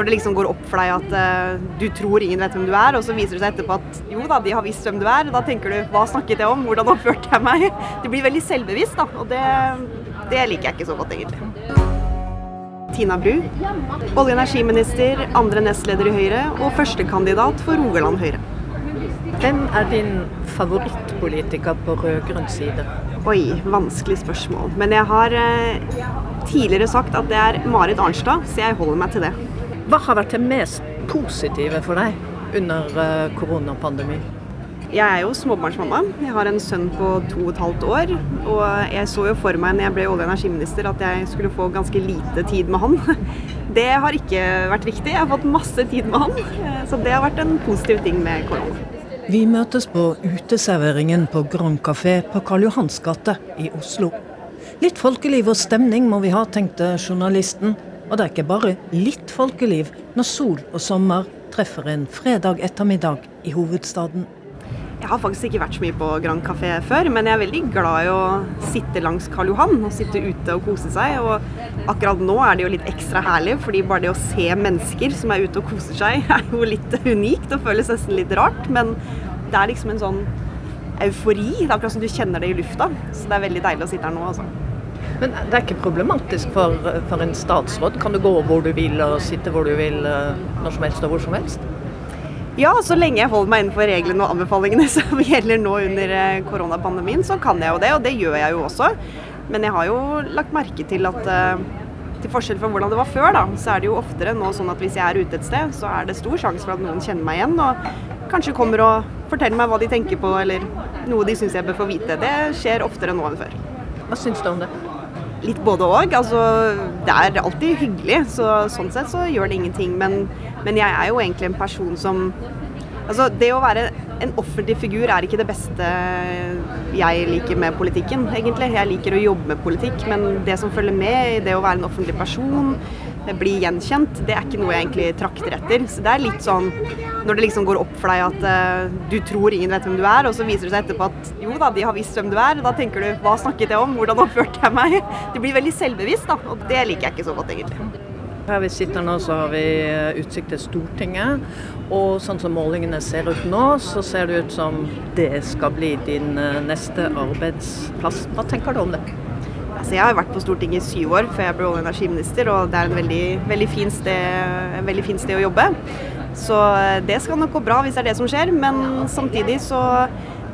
når det liksom går opp for deg at uh, du tror ingen vet hvem du er, og så viser det seg etterpå at jo da, de har visst hvem du er. Da tenker du hva snakket jeg om, hvordan oppførte jeg meg? Du blir veldig selvbevisst, da. Og det, det liker jeg ikke så godt, egentlig. Tina Bru, olje- og energiminister, andre nestleder i Høyre og førstekandidat for Rogaland Høyre. Hvem er din favorittpolitiker på rød-grønn side? Oi, vanskelig spørsmål. Men jeg har eh, tidligere sagt at det er Marit Arnstad, så jeg holder meg til det. Hva har vært det mest positive for deg under eh, koronapandemien? Jeg er jo småbarnsmamma. Jeg har en sønn på to og et halvt år. Og jeg så jo for meg når jeg ble olje- og energiminister at jeg skulle få ganske lite tid med han. Det har ikke vært riktig. Jeg har fått masse tid med han. Eh, så det har vært en positiv ting med korona. Vi møtes på uteserveringen på Grand Café på Karl Johans gate i Oslo. Litt folkeliv og stemning må vi ha, tenkte journalisten. Og det er ikke bare litt folkeliv når sol og sommer treffer en fredag ettermiddag i hovedstaden. Jeg har faktisk ikke vært så mye på Grand Café før, men jeg er veldig glad i å sitte langs Karl Johan og sitte ute og kose seg. Og akkurat nå er det jo litt ekstra herlig, fordi bare det å se mennesker som er ute og koser seg, er jo litt unikt og føles nesten litt rart. Men det er liksom en sånn eufori. Det er akkurat som du kjenner det i lufta. Så det er veldig deilig å sitte her nå, altså. Men det er ikke problematisk for, for en statsråd? Kan du gå hvor du vil og sitte hvor du vil eh, når som helst og hvor som helst? Ja, så lenge jeg holder meg innenfor reglene og anbefalingene som gjelder nå under eh, koronapandemien, så kan jeg jo det, og det gjør jeg jo også. Men jeg har jo lagt merke til at eh, til forskjell fra hvordan det var før, da, så er det jo oftere nå sånn at hvis jeg er ute et sted, så er det stor sjanse for at noen kjenner meg igjen og kanskje kommer og forteller meg hva de tenker på, eller noe de syns jeg bør få vite. Det skjer oftere nå enn før. Hva syns du om det? Litt både òg. Altså, det er alltid hyggelig, så sånn sett så gjør det ingenting. Men, men jeg er jo egentlig en person som Altså, det å være en offentlig figur er ikke det beste jeg liker med politikken, egentlig. Jeg liker å jobbe med politikk, men det som følger med i det å være en offentlig person, bli gjenkjent, det er ikke noe jeg egentlig trakter etter. Så det er litt sånn når det liksom går opp for deg at uh, du tror ingen vet hvem du er, og så viser det seg etterpå at jo da, de har visst hvem du er. Da tenker du hva snakket jeg om, hvordan oppførte jeg meg? Du blir veldig selvbevisst, da, og det liker jeg ikke så godt, egentlig. Her vi sitter nå, så har vi eh, utsikt til Stortinget. Og sånn som målingene ser ut nå, så ser det ut som det skal bli din eh, neste arbeidsplass. Hva tenker du om det? Altså, jeg har vært på Stortinget i syv år før jeg ble olje- og energiminister, og det er veldig, veldig, fin sted, veldig fin sted å jobbe. Så eh, det skal nok gå bra hvis det er det som skjer, men samtidig så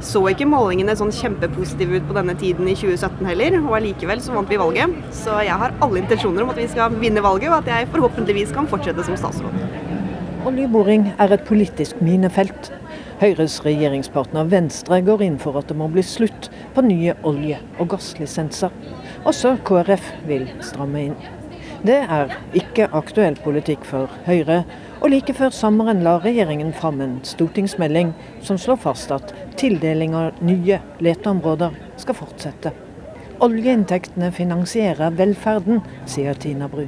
så ikke målingene sånn kjempepositive ut på denne tiden i 2017 heller, og allikevel så vant vi valget. Så jeg har alle intensjoner om at vi skal vinne valget, og at jeg forhåpentligvis kan fortsette som statsråd. Oljeboring er et politisk minefelt. Høyres regjeringspartner Venstre går inn for at det må bli slutt på nye olje- og gasslisenser. Også KrF vil stramme inn. Det er ikke aktuell politikk for Høyre, og like før sommeren la regjeringen fram en stortingsmelding som slår fast at tildeling av nye leteområder skal fortsette. Oljeinntektene finansierer velferden, sier Tina Bru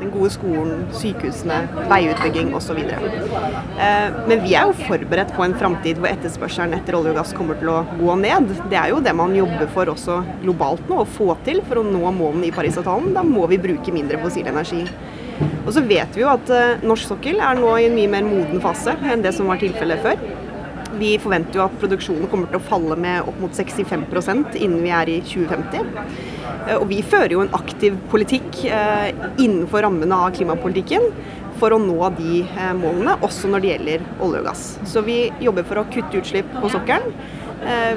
den gode skolen, sykehusene, veiutbygging osv. Eh, men vi er jo forberedt på en framtid hvor etterspørselen etter olje og gass kommer til å gå ned. Det er jo det man jobber for også globalt nå, å få til for å nå målene i Parisavtalen. Da må vi bruke mindre fossil energi. Og så vet vi jo at eh, norsk sokkel er nå i en mye mer moden fase enn det som var tilfellet før. Vi forventer jo at produksjonen kommer til å falle med opp mot 65% innen vi er i 2050. Eh, og vi fører jo en aktiv politikk eh, innenfor rammene av klimapolitikken for å nå de eh, målene, også når det gjelder olje og gass. Så vi jobber for å kutte utslipp på sokkelen.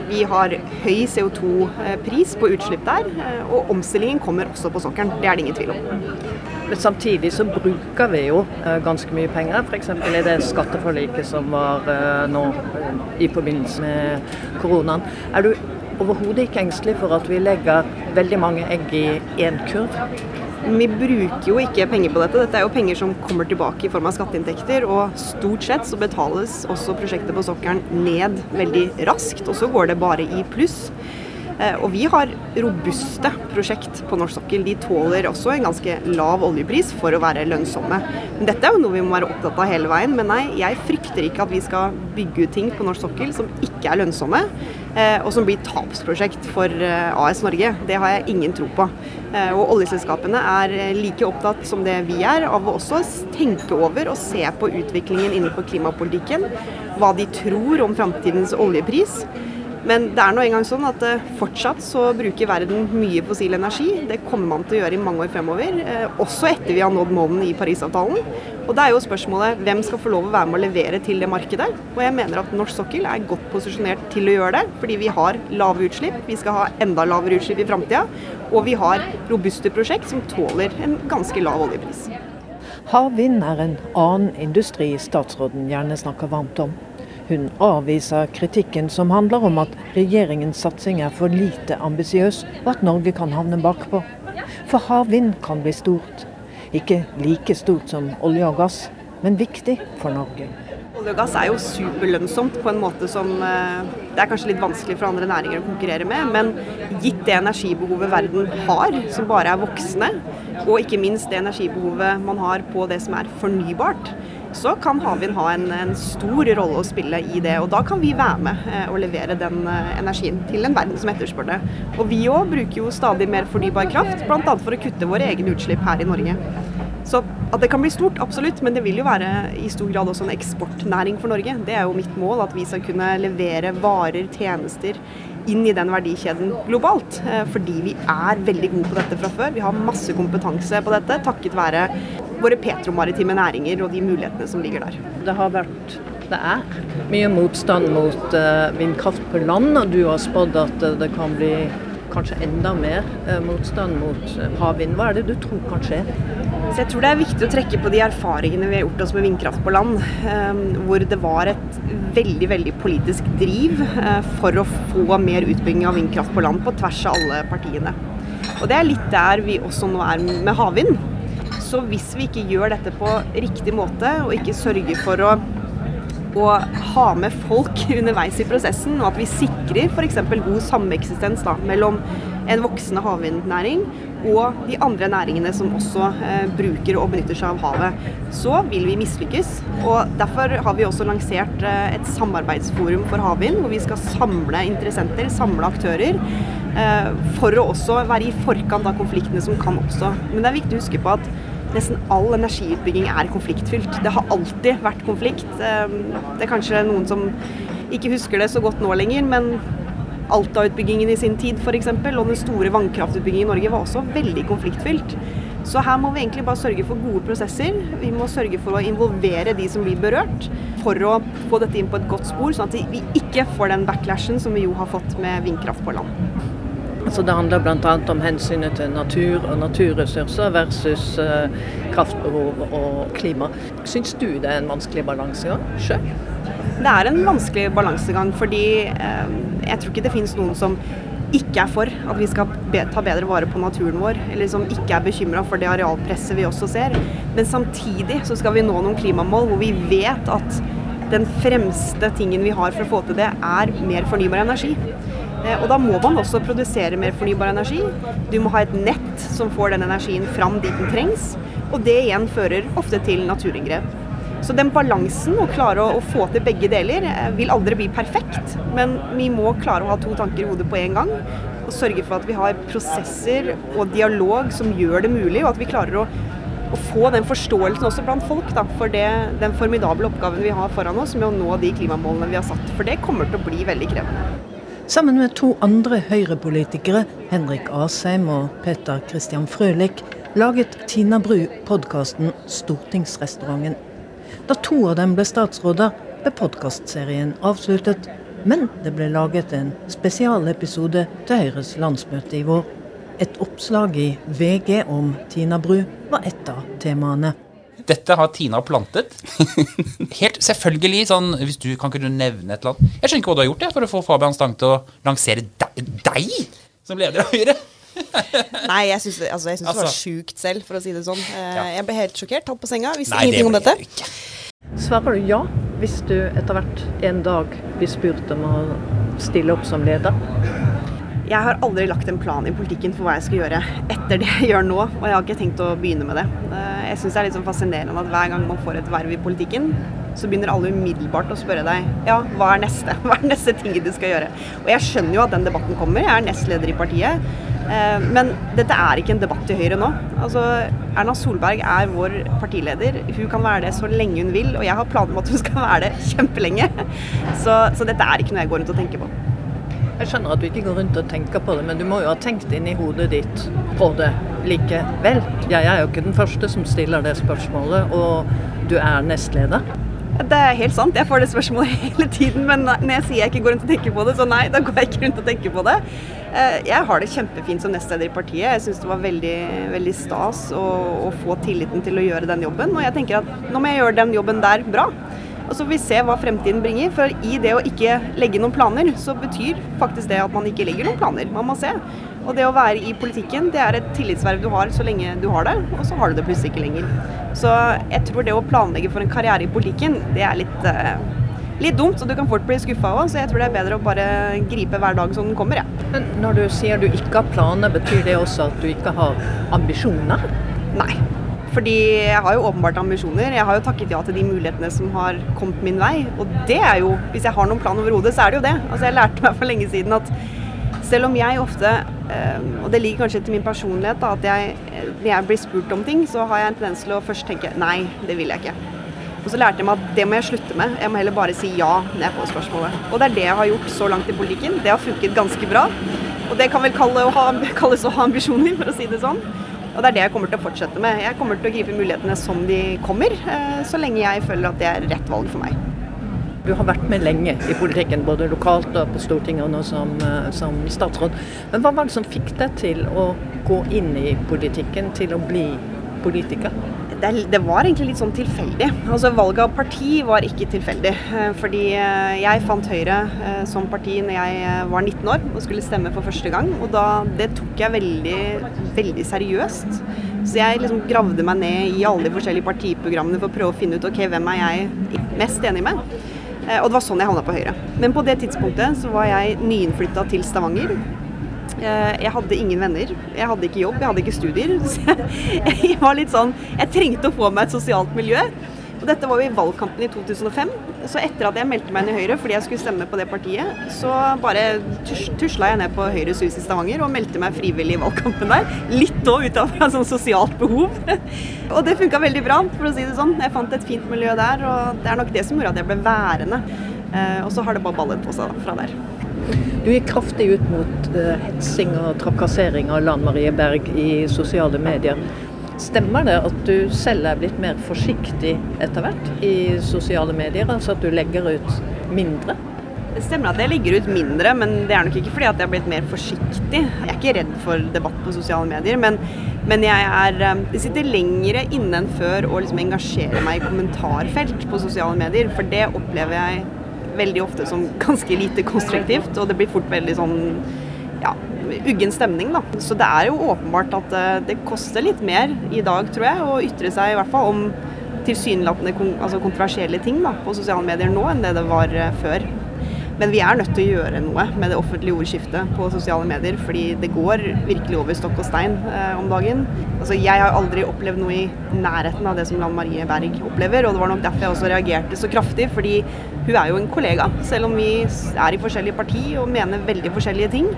Vi har høy CO2-pris på utslipp der, og omstillingen kommer også på sokkelen. Det er det ingen tvil om. Men samtidig så bruker vi jo ganske mye penger, f.eks. i det skatteforliket som var nå i forbindelse med koronaen. Er du overhodet ikke engstelig for at vi legger veldig mange egg i én kurv. Vi bruker jo ikke penger på dette. Dette er jo penger som kommer tilbake i form av skatteinntekter. Og stort sett så betales også prosjektet på sokkelen ned veldig raskt, og så går det bare i pluss. Eh, og vi har robuste prosjekt på norsk sokkel. De tåler også en ganske lav oljepris for å være lønnsomme. Men dette er jo noe vi må være opptatt av hele veien. Men nei, jeg frykter ikke at vi skal bygge ut ting på norsk sokkel som ikke er lønnsomme, eh, og som blir tapsprosjekt for eh, AS Norge. Det har jeg ingen tro på. Og oljeselskapene er like opptatt som det vi er av å også tenke over og se på utviklingen innenfor klimapolitikken. Hva de tror om framtidens oljepris. Men det er nå engang sånn at eh, fortsatt så bruker verden mye fossil energi. Det kommer man til å gjøre i mange år fremover, eh, også etter vi har nådd målene i Parisavtalen. Og da er jo spørsmålet hvem skal få lov å være med å levere til det markedet. Og jeg mener at norsk sokkel er godt posisjonert til å gjøre det, fordi vi har lave utslipp. Vi skal ha enda lavere utslipp i framtida. Og vi har robuste prosjekt som tåler en ganske lav oljepris. Havvind er en annen industri statsråden gjerne snakker varmt om. Hun avviser kritikken som handler om at regjeringens satsing er for lite ambisiøs, og at Norge kan havne bakpå. For havvind kan bli stort. Ikke like stort som olje og gass, men viktig for Norge. Olje og gass er jo superlønnsomt på en måte som eh, det er kanskje litt vanskelig for andre næringer å konkurrere med. Men gitt det energibehovet verden har, som bare er voksende, og ikke minst det energibehovet man har på det som er fornybart, så kan havvind ha en, en, stor rolle å spille i det. Og da kan vi være med eh, og levere den eh, energien til en verden som etterspør det. Og vi òg bruker jo stadig mer fornybar kraft, bl.a. for å kutte våre egne utslipp her i Norge. Så at det kan bli stort, absolutt, men det vil jo være i stor grad også en eksportnæring for Norge. Det er jo mitt mål, at vi skal kunne levere varer, tjenester inn i den verdikjeden globalt. Eh, fordi vi er veldig gode på dette fra før. Vi har masse kompetanse på dette takket være våre petromaritime næringer og de mulighetene som ligger der. Det har vært, det er mye motstand mot uh, vindkraft på land, og du har spådd at uh, det kan bli kanskje enda mer motstand mot havvind. Hva er det du tror kan skje? Så jeg tror det er viktig å trekke på de erfaringene vi har gjort oss med vindkraft på land, hvor det var et veldig veldig politisk driv for å få mer utbygging av vindkraft på land på tvers av alle partiene. Og Det er litt der vi også nå er med havvind. Så hvis vi ikke gjør dette på riktig måte, og ikke sørger for å, å ha med folk underveis i prosessen, og at vi sikrer f.eks. god sameksistens da, mellom en voksende havvindnæring og de andre næringene som også eh, bruker og benytter seg av havet, så vil vi mislykkes. Og Derfor har vi også lansert eh, et samarbeidsforum for havvind, hvor vi skal samle interessenter, samle aktører, eh, for å også være i forkant av konfliktene som kan oppstå. Men det er viktig å huske på at nesten all energiutbygging er konfliktfylt. Det har alltid vært konflikt. Det er kanskje noen som ikke husker det så godt nå lenger, men Alta-utbyggingen i sin tid f.eks. og den store vannkraftutbyggingen i Norge var også veldig konfliktfylt. Så her må vi egentlig bare sørge for gode prosesser. Vi må sørge for å involvere de som blir berørt, for å få dette inn på et godt spor, sånn at vi ikke får den backlashen som vi jo har fått med vindkraft på land. Så det handler bl.a. om hensynet til natur og naturressurser versus uh, kraftbehov og klima. Syns du det er en vanskelig balansegang sjøl? Det er en vanskelig balansegang, fordi uh, jeg tror ikke det finnes noen som ikke er for at vi skal ta bedre vare på naturen vår, eller som ikke er bekymra for det arealpresset vi også ser. Men samtidig så skal vi nå noen klimamål hvor vi vet at den fremste tingen vi har for å få til det, er mer fornybar energi. Eh, og da må man også produsere mer fornybar energi. Du må ha et nett som får den energien fram dit den trengs. Og det igjen fører ofte til naturinngrep. Så den balansen, å klare å, å, få til begge deler, eh, vil aldri bli perfekt. Men vi må klare å ha to tanker i hodet på en gang. Og sørge for at vi har prosesser og dialog som gjør det mulig, og at vi klarer å, å få den forståelsen også blant folk da, for det, den formidable oppgaven vi har foran oss med å nå de klimamålene vi har satt. For det kommer til å bli veldig krevende. Sammen med to andre Høyre-politikere, Henrik Asheim og Peter Christian Frølich, laget Tina Bru podkasten Stortingsrestauranten. Da to av dem ble statsråder, ble podkastserien avsluttet. Men det ble laget en spesialepisode til Høyres landsmøte i vår. Et oppslag i VG om Tina Bru var et av temaene. Dette har Tina plantet. Helt selvfølgelig sånn hvis du, Kan du nevne et eller annet? Jeg skjønner ikke hva du har gjort jeg, for å få Fabian Stang til å lansere deg, deg som leder av Høyre. Nei, jeg syns altså, altså, det var altså- sjukt selv, for å si det sånn. Eh, jeg ble helt sjokkert, tatt på senga. Visste Nei, ingenting om dette. Ikke. Svarer du ja hvis du etter hvert en dag blir spurt om å stille opp som leder? Jeg har aldri lagt en plan i politikken for hva jeg skal gjøre etter det jeg gjør nå, og jeg har ikke tenkt å begynne med det. Eh, jeg syns det er litt sånn fascinerende at hver gang man får et verv i politikken, så begynner alle umiddelbart å spørre deg ja, hva er neste? Hva er neste ting du skal gjøre? Og jeg skjønner jo at den debatten kommer, jeg er nestleder i partiet. Eh, men dette er ikke en debatt i Høyre nå. Altså, Erna Solberg er vår partileder. Hun kan være det så lenge hun vil, og jeg har planer om at hun skal være det kjempelenge. Så, så dette er ikke noe jeg går rundt og tenker på. Jeg skjønner at du ikke går rundt og tenker på det, men du må jo ha tenkt inn i hodet ditt på det likevel. Jeg er jo ikke den første som stiller det spørsmålet, og du er nestleder. Det er helt sant, jeg får det spørsmålet hele tiden. Men når jeg sier jeg ikke går rundt og tenker på det, så nei, da går jeg ikke rundt og tenker på det. Eh, jeg har det kjempefint som nestleder i partiet. Jeg syns det var veldig, veldig stas å, å, få tilliten til å gjøre den jobben. Og jeg tenker at nå må jeg gjøre den jobben der bra. Og så får vi se hva fremtiden bringer. For i det å ikke legge noen planer, så betyr faktisk det at man ikke legger noen planer. Man må se. Og det å være i politikken, det er et tillitsverv du har så lenge du har det, og så har du det plutselig ikke lenger. Så jeg tror det å planlegge for en karriere i politikken, det er litt, uh, litt dumt. Og du kan fort bli skuffa òg, så jeg tror det er bedre å bare gripe hver dag som den kommer, jeg. Ja. Men når du sier du ikke har planer, betyr det også at du ikke har ambisjoner? Nei. Fordi jeg har jo åpenbart ambisjoner. Jeg har jo takket ja til de mulighetene som har kommet min vei. Og det er jo, hvis jeg har noen plan overhodet, så er det jo det. Altså jeg lærte meg for lenge siden at selv om jeg ofte, eh, og det ligger kanskje til min personlighet, da, at jeg, når jeg blir spurt om ting, så har jeg en tendens til å først tenke nei, det vil jeg ikke. Og så lærte jeg meg at det må jeg slutte med. Jeg må heller bare si ja når jeg får spørsmålet. Og det er det jeg har gjort så langt i politikken. Det har funket ganske bra. Og det kan vel kalles å ha ambisjoner, for å si det sånn. Og det er det jeg kommer til å fortsette med. Jeg kommer til å gripe mulighetene som de kommer, eh, så lenge jeg føler at det er rett valg for meg. Du har vært med lenge i politikken, både lokalt og på Stortinget og nå som, eh, som statsråd. Men hva var det som fikk deg til å gå inn i politikken, til å bli politiker? Det, det, var egentlig litt sånn tilfeldig. Altså Valget av parti var ikke tilfeldig. Eh, fordi eh, jeg fant Høyre eh, som parti når jeg var 19 år og skulle stemme for første gang. Og da, det tok jeg veldig, veldig seriøst. Så jeg liksom gravde meg ned i alle de forskjellige partiprogrammene for å prøve å finne ut ok, hvem er jeg mest enig med. Og det var sånn jeg havna på Høyre. Men på det tidspunktet så var jeg nyinnflytta til Stavanger. Eh, jeg hadde ingen venner. Jeg hadde ikke jobb, jeg hadde ikke studier. Så jeg var litt sånn Jeg trengte å få meg et sosialt miljø. Og dette var jo i valgkampen i 2005. Så etter at jeg meldte meg inn i Høyre fordi jeg skulle stemme på det partiet, så bare tusla jeg ned på Høyres hus i Stavanger og meldte meg frivillig i valgkampen der. Litt òg ut av et sånn sosialt behov. og det funka veldig bra, for å si det sånn. Jeg fant et fint miljø der, og det er nok det som gjorde at jeg ble værende. Eh, og så har det bare ballet på seg fra der. Du gikk kraftig ut mot uh, hetsing og trakassering av Lan Marie Berg i sosiale medier. Stemmer det at du selv er blitt mer forsiktig etter hvert i sosiale medier? Altså at du legger ut mindre? Det stemmer at jeg legger ut mindre, men det er nok ikke fordi at jeg er blitt mer forsiktig. Jeg er ikke redd for debatt på sosiale medier, men, men jeg er eh, sitter lengre inne enn før å liksom engasjere meg i kommentarfelt på sosiale medier, for det opplever jeg veldig ofte som ganske lite konstruktivt, og det blir fort veldig sånn ja, uggen stemning, da. Så det er jo åpenbart at eh, det koster litt mer i dag, tror jeg, å ytre seg i hvert fall om tilsynelatende altså kontroversielle ting da, på sosiale medier nå enn det det var eh, før. Men vi er nødt til å gjøre noe med det offentlige ordskiftet på sosiale medier, fordi det går virkelig over stokk og stein eh, om dagen. Altså, jeg har aldri opplevd noe i nærheten av det som Lan Marie Berg opplever, og det var nok derfor jeg også reagerte så kraftig, fordi hun er jo en kollega. Selv om vi er i forskjellige parti og mener veldig forskjellige ting,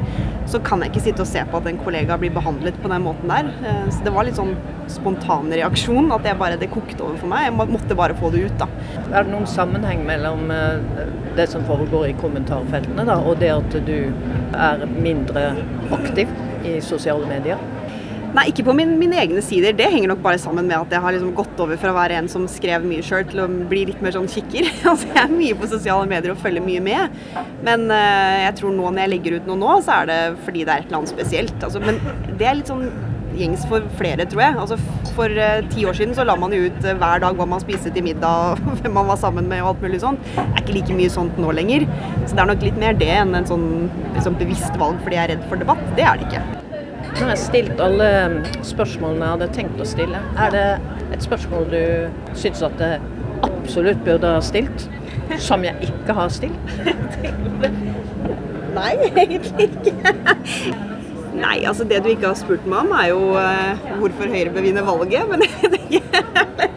så kan jeg ikke sitte og se på at en kollega blir behandlet på den måten der. Eh, så det var litt sånn spontan reaksjon, at jeg bare, det kokte over for meg. Jeg måtte bare få det ut, da. Er det noen sammenheng mellom eh, det som foregår i kommentarfeltene, da, og det at du er mindre aktiv i sosiale medier? Nei, ikke på min, mine egne sider. Det henger nok bare sammen med at jeg har liksom gått over fra å være en som skrev mye sjøl, til å bli litt mer sånn kikker. altså, jeg er mye på sosiale medier og følger mye med. Men uh, jeg tror nå når jeg legger ut noe nå, så er det fordi det er et eller annet spesielt. Altså, men det er litt sånn gjengs for flere, tror jeg. Altså, for uh, ti år siden så la man jo ut uh, hver dag hva man spiste til middag, hvem man var sammen med og alt mulig sånt. Det er ikke like mye sånt nå lenger. Så det er nok litt mer det enn en sånn liksom, bevisst valg fordi jeg er redd for debatt. Det er det ikke. Nå har jeg stilt alle um, spørsmålene jeg hadde tenkt å stille. Er det et spørsmål du syns at jeg absolutt burde ha stilt, som jeg ikke har stilt? Nei, egentlig ikke. Nei, altså det du ikke har spurt meg om er jo uh, hvorfor Høyre bør vinne valget, men det